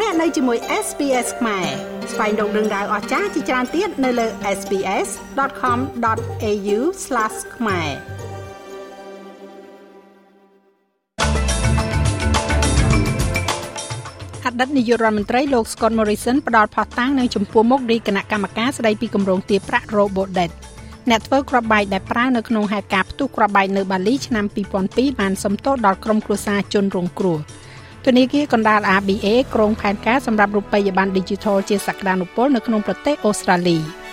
លោកអ្នកនៅជាមួយ SPS ខ្មែរស្វែងរកដឹងដៅអស្ចារ្យជាច្រើនទៀតនៅលើ SPS.com.au/ ខ្មែរអតីតនាយករដ្ឋមន្ត្រីលោក Scott Morrison ផ្ដល់ផុសតាំងនៅចំពោះមុខរាជគណៈកម្មការស្ដីពីគម្រោងទារប្រាក់ Robodebt អ្នកធ្វើគ្រាប់បែកដែលប្រើនៅក្នុងហេតុការណ៍ផ្ទុះគ្រាប់បែកនៅបាលីឆ្នាំ2002បានសំទោសដល់ក្រុមគ្រួសារជនរងគ្រោះ ធនាគារកណ្ដាល ABA ក្រុងផែនការសម្រាប់រូបិយប័ណ្ណ Digital ជាសក្តានុពលនៅក្នុងប្រទេសអូស្ត្រាលី។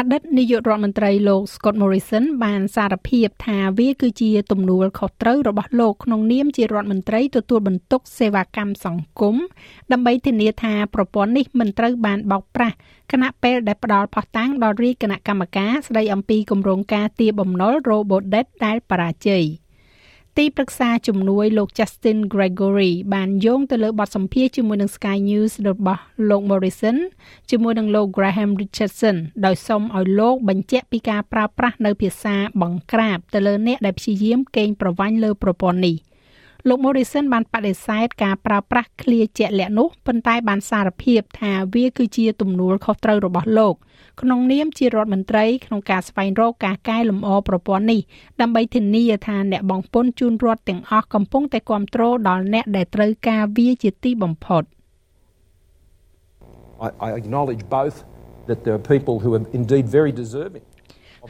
អតីតនាយករដ្ឋមន្ត្រីលោក Scott Morrison បានសារភាពថាវាគឺជាទំនួលខុសត្រូវរបស់លោកក្នុងនាមជារដ្ឋមន្ត្រីទទួលបន្ទុកសេវាកម្មសង្គមដើម្បីធានាថាប្រព័ន្ធនេះមិនត្រូវបានបោកប្រាស់គណៈពេលដែលផ្ដល់ផុសតាំងដល់រាជគណៈកម្មការស្ដីអំពីគម្រោងការទារបំណុល Robodebt ដែលបរាជ័យ។ ទីប្រឹក្សាជំនួយលោក Justin Gregory បានយោងទៅលើបទសម្ភាសន៍ជាមួយនឹង Sky News របស់លោក Morrison ជាមួយនឹងលោក Graham Richardson ដោយសុំឲ្យលោកបញ្ជាក់ពីការប្រើប្រាស់នៅភាសាបង្ក្រាបទៅលើអ្នកដែលព្យាយាមកេងប្រវ័ញ្ចលើប្រព័ន្ធនេះ លោក Morrison បានបដិសេធការប្រើប្រាស់ឃ្លាជាក់លាក់នោះប៉ុន្តែបានសារភាពថាវាគឺជាទំនួលខុសត្រូវរបស់លោកក្នុងនាមជារដ្ឋមន្ត្រីក្នុងការស្វែងរកការកែលម្អប្រព័ន្ធនេះដើម្បីធានាថាអ្នកបង់ពន្ធជូនរដ្ឋទាំងអស់កំពុងតែគ្រប់គ្រងដល់អ្នកដែលត្រូវការវាជាទីបំផុត I, I acknowledge both that there are people who are indeed very deserving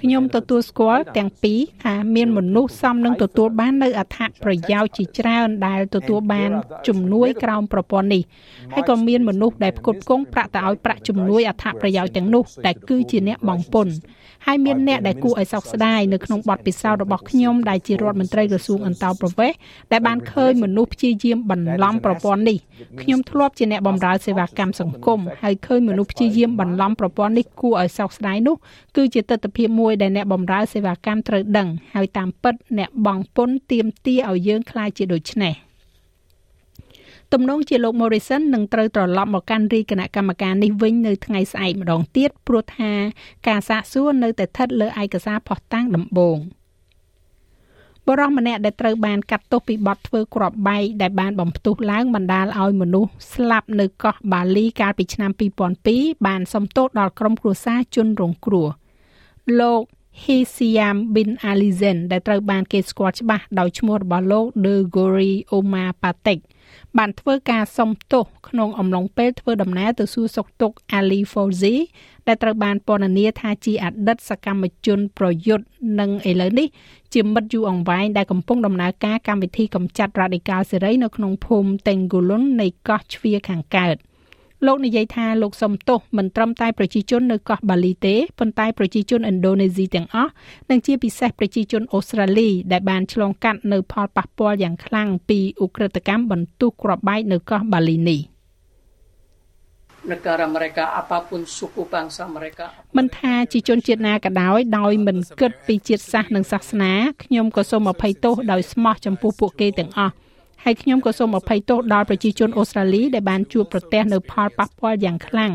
ខ្ញុំទទួលស្គាល់ទាំងពីរថាមានមនុស្សសមនឹងទទួលបាននៅអត្ថប្រយោជន៍ជាច្រើនដែលទទួលបានជំនួយក្រោមប្រព័ន្ធនេះហើយក៏មានមនុស្សដែលផ្គត់ផ្គង់ប្រាក់ទៅឲ្យប្រាក់ជំនួយអត្ថប្រយោជន៍ទាំងនោះដែលគឺជាអ្នកបង់ពន្ធហើយមានអ្នកដែលគួរឲ្យសោកស្ដាយនៅក្នុងបទពិសោធន៍របស់ខ្ញុំដែលជារដ្ឋមន្ត្រីក្រសួងអន្តោប្រវេសន៍ដែលបានឃើញមនុស្សព្យាយាមបន្លំប្រព័ន្ធនេះខ្ញុំធ្លាប់ជាអ្នកបម្រើសេវាកម្មសង្គមហើយឃើញមនុស្សព្យាយាមបន្លំប្រព័ន្ធនេះគួរឲ្យសោកស្ដាយនោះគឺជាទស្សនវិជ្ជាមួយដែលអ្នកបម្រើសេវាកម្មត្រូវដឹងហើយតាមពិតអ្នកបង់ពន្ធទៀមទាឲ្យយើងខ្លាចជាដូចនេះទំនងជាលោក Morrison នឹងត្រូវត្រឡប់មកកាន់រាជគណៈកម្មការនេះវិញនៅថ្ងៃស្អែកម្ដងទៀតព្រោះថាការសាកសួរនៅតែស្ថិតលើឯកសារផុសតាំងដំបូងបរិសម្នាក់ដែលត្រូវបានកាត់ទោសពីបទធ្វើគ្រាប់បែកដែលបានបំផ្ទុះឡើងបណ្ដាលឲ្យមនុស្សស្លាប់នៅកោះបាលីកាលពីឆ្នាំ2002បានសំទោសដល់ក្រុមគ្រួសារជនរងគ្រោះ លោក Hisiam bin Alizen ដែលត្រូវបានគេស្គាល់ច្បាស់ដោយឈ្មោះរបស់លោក De Gori Omar Patek បានធ្វើការសុំទោសក្នុងអំឡុងពេលធ្វើដំណើរទៅសួរសុខទុក្ខ Ali Fauzi ដែលត្រូវបានពណ៌នាថាជាអតីតសកម្មជនប្រយុទ្ធនិងឥឡូវនេះជាមិត្តយូរអង្វែងដែលកំពុងដំណើរការកម្មវិធីកម្ចាត់រ៉ាឌីកាល់សេរីនៅក្នុងភូមិ Tenggulun នៃកោះជ្វាខាងកើត។ លោកនិយាយថាលោកសំទោសមិនត្រឹមតែប្រជាជននៅកោះបាលីទេប៉ុន្តែប្រជាជនឥណ្ឌូនេស៊ីទាំងអស់និងជាពិសេសប្រជាជនអូស្ត្រាលីដែលបានឆ្លងកាត់នៅផលប៉ះពាល់យ៉ាងខ្លាំងពីឧក្រិដ្ឋកម្មបន្ទុះគ្រាប់បែកនៅកោះបាលីនេះ negara mereka apapun suku bangsa mereka មិនថាជាជនជាតិណាក៏ដោយដោយមិនគិតពីជាតិសាសន៍និងសាសនាខ្ញុំក៏សូមអភ័យទោសដោយស្មោះចំពោះពួកគេទាំងអស់ ហើយខ្ញុំក៏សូមអភ័យទោសដល់ប្រជាជនអូស្ត្រាលីដែលបានជួបប្រទះនៅផលប៉ះពាល់យ៉ាងខ្លាំង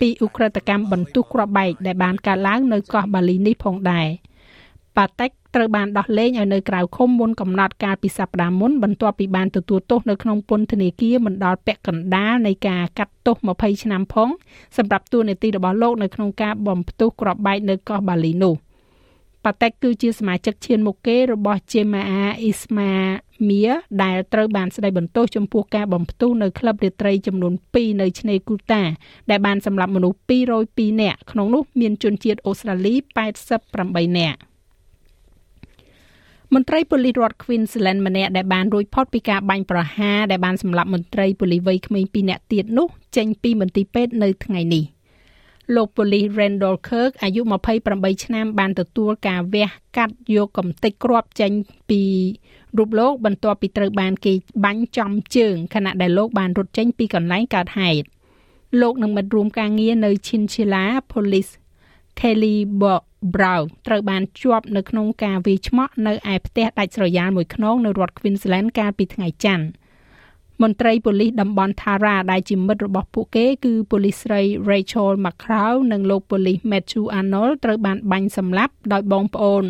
ពីឧក្រិដ្ឋកម្មបន្ទុះគ្រាប់បែកដែលបានកើតឡើងនៅកោះបាលីនេះផងដែរប៉ាតិកត្រូវបានដោះលែងឲ្យនៅក្រៅឃុំមុនកំណត់កាលពីសប្តាហ៍មុនបន្ទាប់ពីបានទទួលទោសនៅក្នុងពន្ធនាគារមិនដល់ពាក់កណ្ដាលនៃការកាត់ទោស20ឆ្នាំផងសម្រាប់ទួនាទីរបស់លោកនៅក្នុងការបំផ្ទុះគ្រាប់បែកនៅកោះបាលីនោះ ប៉ាតេកគឺជាសមាជិកឈានមុខគេរបស់ Jemaah Islamia ដែលត្រូវបានស្ដីបន្ទោសចំពោះការបំផ្ទុះនៅក្លឹបរាត្រីចំនួន2នៅឆ្នេរគូតា ដែលបានសម្លាប់មនុស្ស202នាក់ក្នុងនោះមានជនជាតិអូស្ត្រាលី88នាក់មន្ត្រីប៉ូលីសរដ្ឋ Queensland ម្នាក់ដែលបានរួចផុតពីការបាញ់ប្រហារដែលបានសម្លាប់មន្ត្រីប៉ូលីសវ័យក្មេង2នាក់ទៀតនោះចេញពីមន្ទីរពេទ្យនៅថ្ងៃនេះ លោកប៉ូលីស Randall Kirk អាយុ28ឆ្នាំបានទទួលការវះកាត់យកកំទេចគ្រាប់ចេញពីរូបលោកបន្ទាប់ពីត្រូវបានគេបាញ់ចំជើងខណៈដែលលោកបានរត់ចេញពីកន្លែងកើតហេតុលោកនឹងមិត្តរួមការងារនៅ Chinchilla Police Kelly Brown ត្រូវបានជាប់នៅក្នុងការវាយឆ្មក់នៅឯផ្ទះដាច់ស្រយាលមួយខ្នងនៅរដ្ឋ Queensland កាលពីថ្ងៃច័ន្ទ មន្ត្រីប៉ូលីសតំបន់ Thara ដែលជាមិត្តរបស់ពួកគេគឺប៉ូលីសស្រី Rachel McCraw និងលោកប៉ូលីស Matthew Arnold ត្រូវបានបាញ់សម្លាប់ដោយបងប្អូន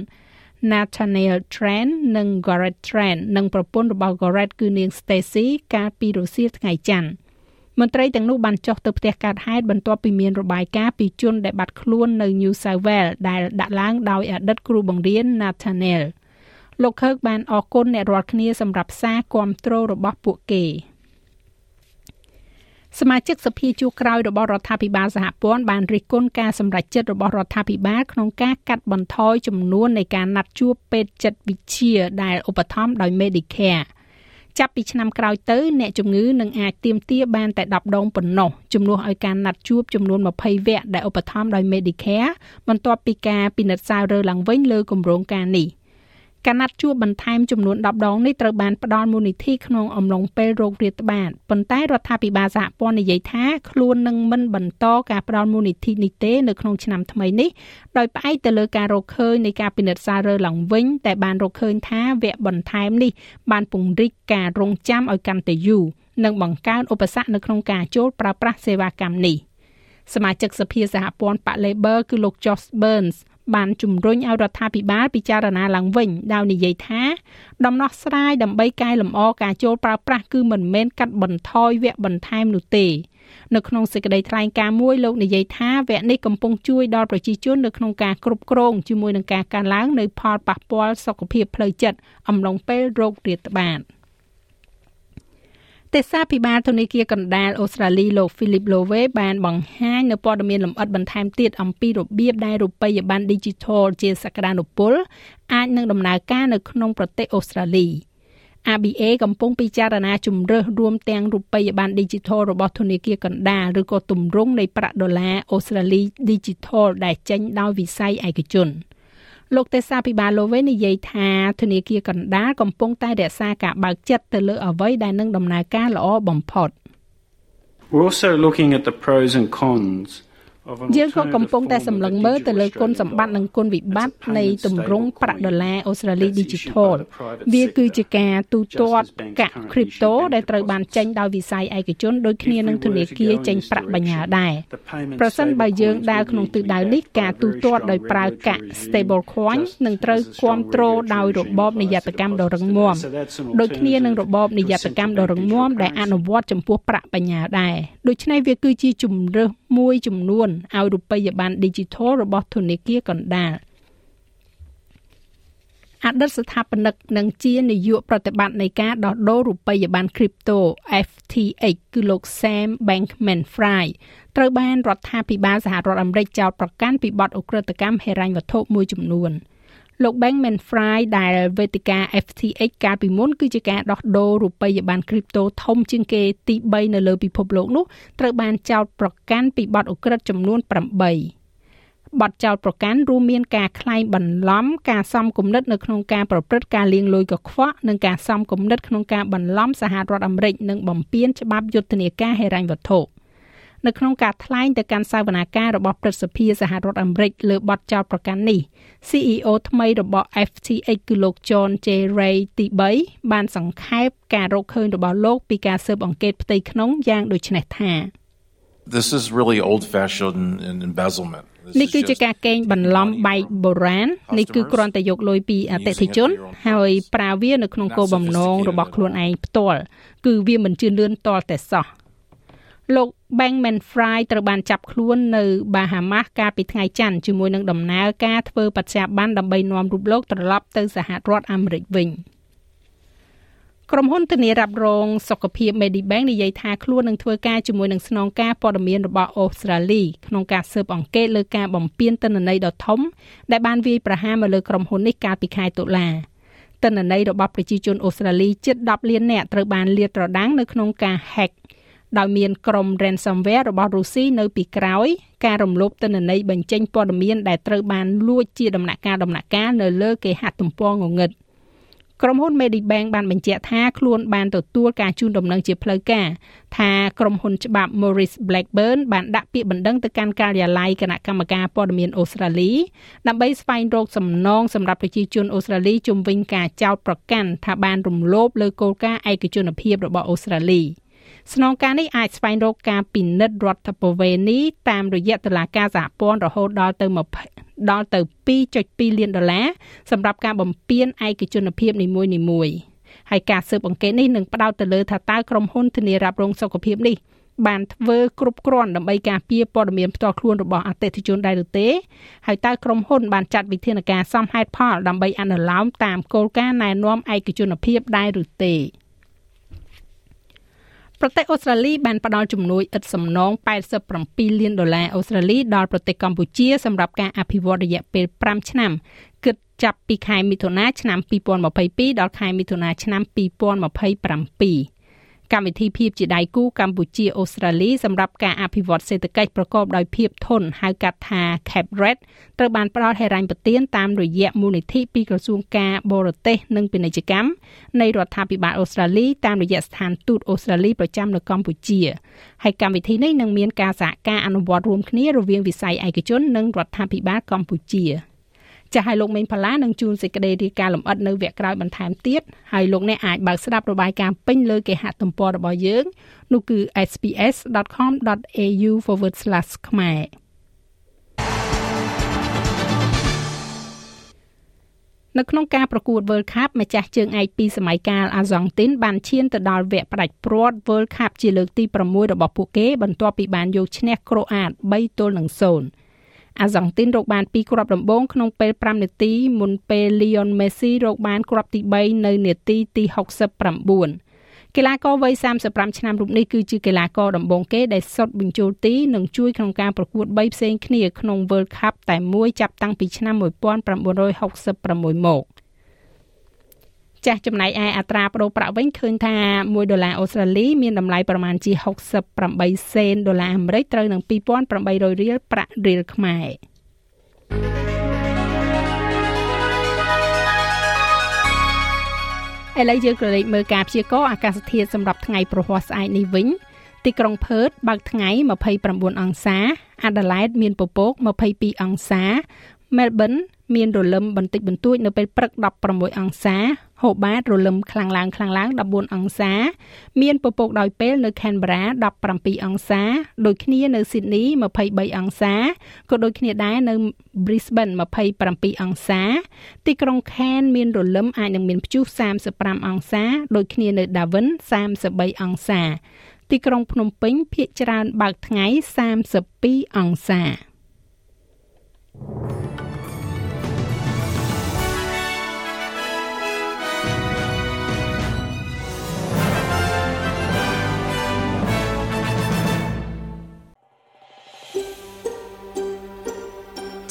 Nathaniel Trent និង Garrett Trent និងប្រពន្ធរបស់ Garrett គឺនាង Stacy កាលពីរសៀលថ្ងៃច័ន្ទមន្ត្រីទាំងនោះបានចុះទៅផ្ទះកើតហេតុបន្ទាប់ពីមានរបាយការណ៍ពីជនដែលបាត់ខ្លួននៅ New South Wales ដែលដាក់ឡើងដោយអតីតគ្រូបង្រៀន Nathaniel លោកខើកបានអរគុណអ្នករាល់គ្នាសម្រាប់សារគាំទ្ររបស់ពួកគេសមាជិកសភាជួរក្រោយរបស់រដ្ឋាភិបាលសហព័ន្ធបានរិះគន់ការសម្រេចចិត្តរបស់រដ្ឋាភិបាលក្នុងការកាត់បន្ថយចំនួននៃការណាត់ជួបពេទ្យចិត្តវិទ្យាដែលឧបត្ថម្ភដោយ Medicare ចាប់ពីឆ្នាំក្រោយទៅអ្នកជំងឺនឹងអាចទៀមទាបានតែ10ដងប៉ុណ្ណោះជំនួសឲ្យការណាត់ជួបចំនួន20វគ្គដែលឧបត្ថម្ភដោយ Medicare បន្ទាប់ពីការពិនិត្យសាររើឡើងវិញលើគម្រោងការនេះ។ ការណាត់ជួបបន្ថែមចំនួន10ដងនេះត្រូវបានផ្ដល់មូលនិធិក្នុងអំឡុងពេលโรគរាតត្បាតប៉ុន្តែរដ្ឋាភិបាលសហព័ន្ធនិយាយថាខ្លួននឹងមិនបន្តការផ្ដល់មូលនិធិនេះទេនៅក្នុងឆ្នាំថ្មីនេះដោយផ្អែកទៅលើការរកឃើញនៃការពិនិត្យសាររើឡើងវិញតែបានរកឃើញថាវគ្គបន្ថែមនេះបានពង្រីកការរងចាំឲ្យកាន់តែយូរនិងបង្កើនឧបសគ្គនៅក្នុងការចូលប្រើប្រាស់សេវាកម្មនេះសមាជិកសភាសហព័ន្ធប៉ា Labor គឺលោក Josh Burns បានជំរុញឲ្យរដ្ឋាភិបាលពិចារណាឡើងវិញដោយនិយាយថា ដំណោះស្រាយដើម្បីកែលម្អការចូលប្រើប្រាស់គឺមិនមែនកាត់បន្ថយវគ្គបន្ថែមនោះទេនៅក្នុងសេចក្តីថ្លែងការណ៍មួយលោកនិយាយថាវគ្គនេះកំពុងជួយដល់ប្រជាជននៅក្នុងការគ្រប់គ្រងជាមួយនឹងការកើនឡើងនៃផលប៉ះពាល់សុខភាពផ្លូវចិត្តអំឡុងពេលโรគរាតត្បាត។ ទេសាភិបាលធនាគារកណ្ដាលអូស្ត្រាលីលោក Philip Lowe បានបង្ហាញនៅព័ត៌មានលម្អិតបន្ថែមទៀតអំពីរបៀបដែលរូបិយប័ណ្ណ Digital ជាសក្តានុពលអាចនឹងដំណើរការនៅក្នុងប្រទេសអូស្ត្រាលី ABA កំពុងពិចារណាជំរើសរួមទាំងរូបិយប័ណ្ណ Digital របស់ធនាគារកណ្ដាលឬក៏ទម្រង់នៃប្រាក់ដុល្លារអូស្ត្រាលី Digital ដែលចេញដោយវិស័យឯកជន។ លោកទេសាភិបាលលោកវិញនិយាយថាធនាគារកណ្ដាលកំពុងតែរក្សាការបើកចិត្តទៅលើអ្វីដែលនឹងដំណើរការល្អបំផុត We're also looking at the pros and cons យើងក៏កំពុងតែសម្លឹងមើលទៅលើគុណសម្បត្តិនិងគុណវិបត្តិនៃទម្រង់ប្រាក់ដុល្លារអូស្ត្រាលី Digital វាគឺជាការទូទាត់កាក់ crypto ដែលត្រូវបានចេញដោយវិស័យឯកជនដូចគ្នានឹងធនាគារចេញប្រាក់បញ្ញើដែរប្រសិនបើយើងដើរក្នុងទិសដៅនេះការទូទាត់ដោយប្រើកាក់ stable coin នឹងត្រូវគ្រប់គ្រងដោយរបបនិយត្តកម្មដ៏រឹងមាំដូចគ្នានឹងរបបនិយត្តកម្មដ៏រឹងមាំដែលអនុវត្តចំពោះប្រាក់បញ្ញើដែរដូច្នេះវាគឺជាជំរើសមួយចំនួនឲ្យរូបិយប័ណ្ណ Digital របស់ធនាគារកណ្ដាលអតីតស្ថាបនិកនិងជានាយកប្រតិបត្តិនៃការដោះដូររូបិយប័ណ្ណ Crypto FTX គឺលោក Sam Bankman-Fried ត្រូវបានរដ្ឋាភិបាលសហរដ្ឋអាមេរិកចោទប្រកាន់ពីបទឧក្រិដ្ឋកម្មហិរញ្ញវត្ថុមួយចំនួន។ លោក Bankman Fry ដែលវេទិកា FTX កាលពីមុនគឺជាការដោះដូររូបិយប័ណ្ណ crypto ធំជាងគេទី3នៅលើពិភពលោកនោះត្រូវបានចោទប្រកាន់ពីបទឧក្រិដ្ឋចំនួន8បទចោទប្រកាន់រួមមានការក្លែងបន្លំការសំគំនិតនៅក្នុងការប្រព្រឹត្តការលាងលុយកខ្វក់និងការសំគំនិតក្នុងការបន្លំសហរដ្ឋអាមេរិកនិងបំពានច្បាប់យុទ្ធនាការហិរញ្ញវត្ថុ។ នៅក្នុងការថ្លែងទៅកាន់សវនាការរបស់ព្រឹទ្ធសភាសហរដ្ឋអាមេរិកលើបទចោទប្រកាន់នេះ CEO ថ្មីរបស់ FTX គឺលោក John J. Ray ទី3បានសង្ខេបការរកឃើញរបស់លោកពីការស៊ើបអង្កេតផ្ទៃក្នុងយ៉ាងដូចនេះថា This is really old fashioned embezzlement នេះគឺជាការកេងបន្លំបែកបុរាណនេះគឺគ្រាន់តែយកលុយពីអតិថិជន ហើយប្រើវានៅក្នុងគោលបំណងរបស់ខ្លួនឯងផ្ទាល់គឺវាមិនជឿនលឿនតតែសោះ លោក Bankman Fry ត្រូវបានចាប់ខ្លួននៅ Bahamas កាលពីថ្ងៃច័ន្ទជាមួយនឹងដំណើរការធ្វើបច្ចាប័នដើម្បីនាំរូបលោកត្រឡប់ទៅសហរដ្ឋអាមេរិកវិញក្រុមហ៊ុនធានារ៉ាប់រងសុខភាព Medibank និយាយថាខ្លួននឹងធ្វើការជាមួយនឹងស្នងការព័ត៌មានរបស់អូស្ត្រាលីក្នុងការស៊ើបអង្កេតលើការបំពានទិន្នន័យដ៏ធំ ដែលបានវាយប្រហារមកលើក្រុមហ៊ុននេះកាលពីខែតុលាទិន្នន័យរបស់ប្រជាជនអូស្ត្រាលីជិត10លាននាក់ត្រូវបានលាតត្រដាងនៅក្នុងការ hack ដោយមានក្រុម ransomware របស់រុស្ស៊ីនៅពីក្រោយការរំលោភទិន្នន័យបញ្ចេញព័ត៌មានដែលត្រូវបានលួចជាដំណាក់កាលដំណាក់កាលនៅលើគេហទំព័รงងឹតក្រុមហ៊ុន Medibank បានបញ្ជាក់ថាខ្លួនបានទទួលការជូនដំណឹងជាផ្លូវការថាក្រុមហ៊ុនច្បាប់ Morris Blackburn បានដាក់ពាក្យបណ្ដឹងទៅកាន់ការិយាល័យគណៈកម្មការព័ត៌មានអូស្ត្រាលីដើម្បីស្វែងរកសំណងសម្រាប់ប្រជាជនអូស្ត្រាលីជំវិញការចោទប្រកាន់ថាបានរំលោភលើគោលការណ៍ឯកជនភាពរបស់អូស្ត្រាលី។ ស្នងការនេះអាចស្វែងរកការពិនិត្យរដ្ឋបវេនីតាមរយៈតុលាការសហព័ន្ធរហូតដល់ទៅដល់ទៅ2.2លានដុល្លារសម្រាប់ការបំពេញឯកជនភាពនីមួយៗហើយការស៊ើបអង្កេតនេះនឹងផ្ដោតទៅលើថាតើក្រុមហ៊ុនធានារ៉ាប់រងសុខភាពនេះបានធ្វើគ្រប់គ្រាន់ដើម្បីការពារព័ត៌មានផ្ទាល់ខ្លួនរបស់អតិថិជនដែរឬទេហើយតើក្រុមហ៊ុនបានចាត់វិធានការសមហេតុផលដើម្បីអនុលោមតាមគោលការណ៍ណែនាំឯកជនភាពដែរឬទេ ប្រទេសអូស្ត្រាលីបានផ្ដល់ជំនួយឥតសំណង87លានដុល្លារអូស្ត្រាលីដល់ប្រទេសកម្ពុជាសម្រាប់ការអភិវឌ្ឍរយៈពេល5ឆ្នាំគិតចាប់ពីខែមិថុនាឆ្នាំ2022ដល់ខែមិថុនាឆ្នាំ2027 កម្មវិធីភាពជាដៃគូកម្ពុជាអូស្ត្រាលីសម្រាប់ការអភិវឌ្ឍសេដ្ឋកិច្ចប្រកបដោយភាពធន់ហៅកាត់ថា CAPRED ត្រូវបានផ្ដល់ហិរញ្ញប្បទានតាមរយៈមូលនិធិពីក្រសួងការបរទេសនិងពាណិជ្ជកម្មនៃរដ្ឋាភិបាលអូស្ត្រាលីតាមរយៈស្ថានទូតអូស្ត្រាលីប្រចាំនៅកម្ពុជាហើយកម្មវិធីនេះនឹងមានការសហការអនុវត្តរួមគ្នារវាងវិស័យឯកជននិងរដ្ឋាភិបាលកម្ពុជា។ ចាស់ឲ្យលោកមេងផល្លានឹងជួនសេចក្តីរាយការណ៍លម្អិតនៅវគ្គក្រោយបន្ថែមទៀតហើយលោកអ្នកអាចបើកស្ដាប់របាយការណ៍ពេញលើគេហទំព័ររបស់យើងនោះគឺ sps.com.au/ ខ្មែរនៅក្នុងការប្រកួត World Cup ម្ចាស់ជើងឯកពីសម័យកាលអាហ្សង់ទីនបានឈានទៅដល់វគ្គផ្ដាច់ព្រាត់ World Cup ជាលើកទី6របស់ពួកគេបន្ទាប់ពីបានយកឈ្នះក្រូអាត3ទល់នឹង0 អាសង់ទីនរកបាន2គ្រាប់ដំបូងក្នុងពេល5នាទីមុនពេល Lionel Messi រកបានគ្រាប់ទី3នៅនាទីទី69កីឡាករវ័យ35ឆ្នាំរូបនេះគឺជាកីឡាករដំបូងគេដែលសុទ្ធបញ្ចូលទីនិងជួយក្នុងការប្រកួត3ផ្សេងគ្នាក្នុង World Cup តែមួយចាប់តាំងពីឆ្នាំ1966មក។ ចាស់ចំណែកឯអត្រាប្តូរប្រាក់វិញឃើញថា1ដុល្លារអូស្ត្រាលីមានតម្លៃប្រមាណជា68សេនដុល្លារអាមេរិកត្រូវនឹង2800រៀលប្រាក់រៀលខ្មែរឥឡូវយើងក៏លេខមើលការព្យាករណ៍អាកាសធាតុសម្រាប់ថ្ងៃប្រហ័សស្អែកនេះវិញទីក្រុងផឺតបើកថ្ងៃ29អង្សាអាដាលេដមានពពក22អង្សាមែលប៊នមានរលឹមបន្តិចបន្តួចនៅពេលព្រឹក16អង្សា ហូបាតរលឹមខ្លាំងឡើងខ្លាំងឡើង14អង្សា មានពពកដោយពេលនៅ Canberra 17អង្សា ដូចគ្នានៅ Sydney 23អង្សាក៏ដូចគ្នាដែរនៅ Brisbane 27អង្សា ទីក្រុង Cairns មានរលឹមអាចនឹងមានព្យុះ35អង្សា ដូចគ្នានៅ Darwin 33អង្សា ទីក្រុងភ្នំពេញភាគច្រើនបើកថ្ងៃ32អង្សាច